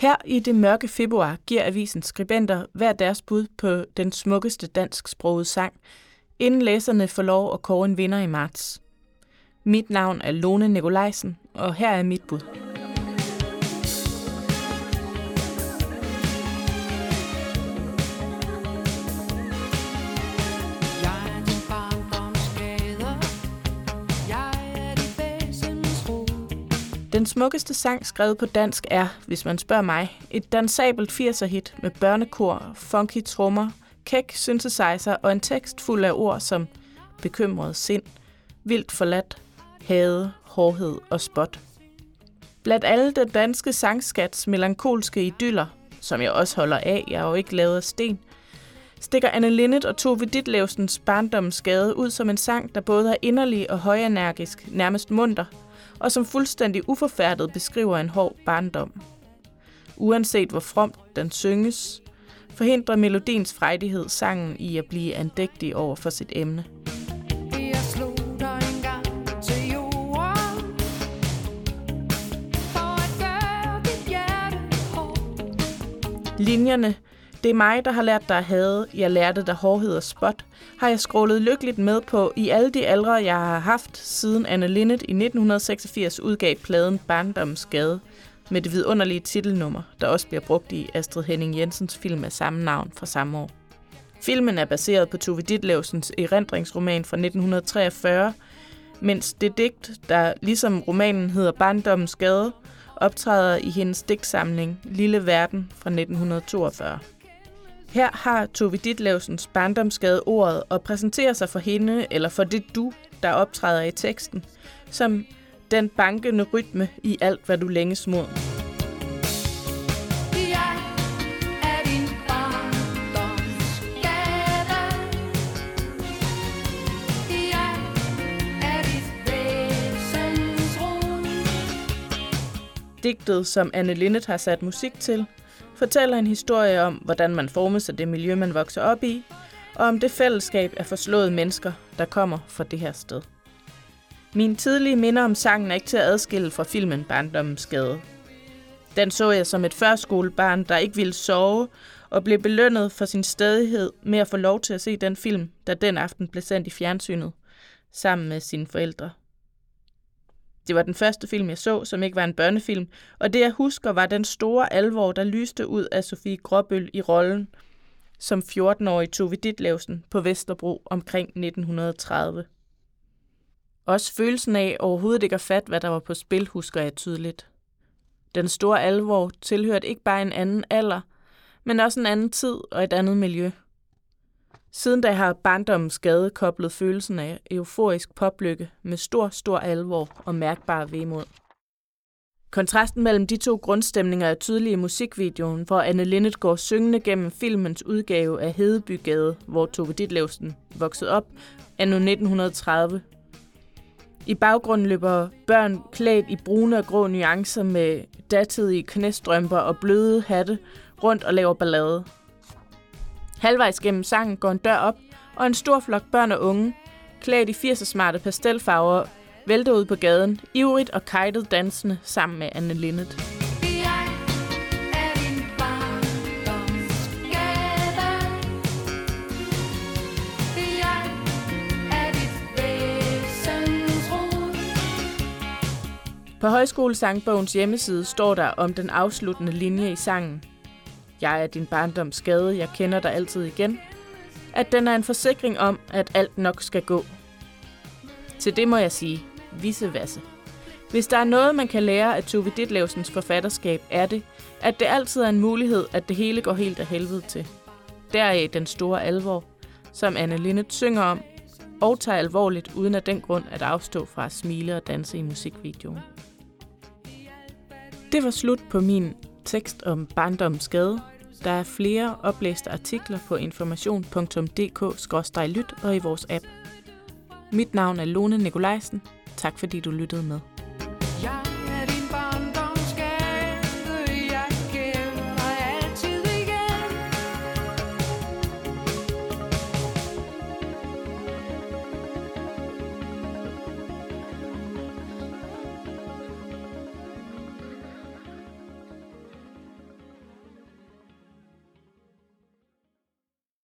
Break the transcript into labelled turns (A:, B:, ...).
A: Her i det mørke februar giver avisens skribenter hver deres bud på den smukkeste dansksprogede sang, inden læserne får lov at kåre en vinder i marts. Mit navn er Lone Nikolajsen, og her er mit bud. Den smukkeste sang skrevet på dansk er, hvis man spørger mig, et dansabelt 80'er-hit med børnekor, funky trommer, kæk synthesizer og en tekst fuld af ord som bekymret sind, vildt forladt, hade, hårdhed og spot. Blandt alle den danske sangskats melankolske idyller, som jeg også holder af, jeg er jo ikke lavet af sten, stikker Anne Linnet og Tove Ditlevsens barndomsgade ud som en sang, der både er inderlig og højenergisk, nærmest munter – og som fuldstændig uforfærdet beskriver en hård barndom. Uanset hvor fromt den synges, forhindrer melodiens frejdighed sangen i at blive andægtig over for sit emne. Linjerne det er mig, der har lært dig at have, jeg lærte dig hårdhed og spot, har jeg scrollet lykkeligt med på i alle de aldre, jeg har haft, siden Anne Linnet i 1986 udgav pladen Barndomsgade med det vidunderlige titelnummer, der også bliver brugt i Astrid Henning Jensens film af samme navn fra samme år. Filmen er baseret på Tove Ditlevsens erindringsroman fra 1943, mens det digt, der ligesom romanen hedder Barndommens Gade, optræder i hendes digtsamling Lille Verden fra 1942. Her har Tove Ditlevsens barndomsgade ordet og præsenterer sig for hende, eller for det du, der optræder i teksten, som den bankende rytme i alt, hvad du længes mod. Digtet, som Anne Linnet har sat musik til, fortæller en historie om, hvordan man formes af det miljø, man vokser op i, og om det fællesskab af forslåede mennesker, der kommer fra det her sted. Min tidlige minder om sangen er ikke til at adskille fra filmen Barndommens Skade. Den så jeg som et førskolebarn, der ikke ville sove, og blev belønnet for sin stedighed med at få lov til at se den film, der den aften blev sendt i fjernsynet, sammen med sine forældre. Det var den første film, jeg så, som ikke var en børnefilm, og det jeg husker var den store alvor, der lyste ud af Sofie Gråbøl i rollen som 14-årig Tove Ditlevsen på Vesterbro omkring 1930. Også følelsen af overhovedet ikke at fat, hvad der var på spil, husker jeg tydeligt. Den store alvor tilhørte ikke bare en anden alder, men også en anden tid og et andet miljø. Siden da har barndommens skade koblet følelsen af euforisk poplykke med stor, stor alvor og mærkbar vemod. Kontrasten mellem de to grundstemninger er tydelig i musikvideoen, hvor Anne Linnet går syngende gennem filmens udgave af Hedebygade, hvor Tove Ditlevsen voksede op, anno 1930. I baggrunden løber børn klædt i brune og grå nuancer med datidige knæstrømper og bløde hatte rundt og laver ballade. Halvvejs gennem sangen går en dør op, og en stor flok børn og unge, klædt i 80'er smarte pastelfarver, vælter ud på gaden, ivrigt og kajtet dansende sammen med Anne Linnet. På Højskolesangbogens hjemmeside står der om den afsluttende linje i sangen. Jeg er din barndoms skade, jeg kender dig altid igen. At den er en forsikring om, at alt nok skal gå. Til det må jeg sige, visse vasse. Hvis der er noget, man kan lære af Tove Ditlevsens forfatterskab, er det, at det altid er en mulighed, at det hele går helt af helvede til. Deraf den store alvor, som Anne Linnet synger om, og tager alvorligt, uden af den grund at afstå fra at smile og danse i musikvideoen. Det var slut på min tekst om barndommens skade. Der er flere oplæste artikler på information.dk-lyt og i vores app. Mit navn er Lone Nikolajsen. Tak fordi du lyttede med.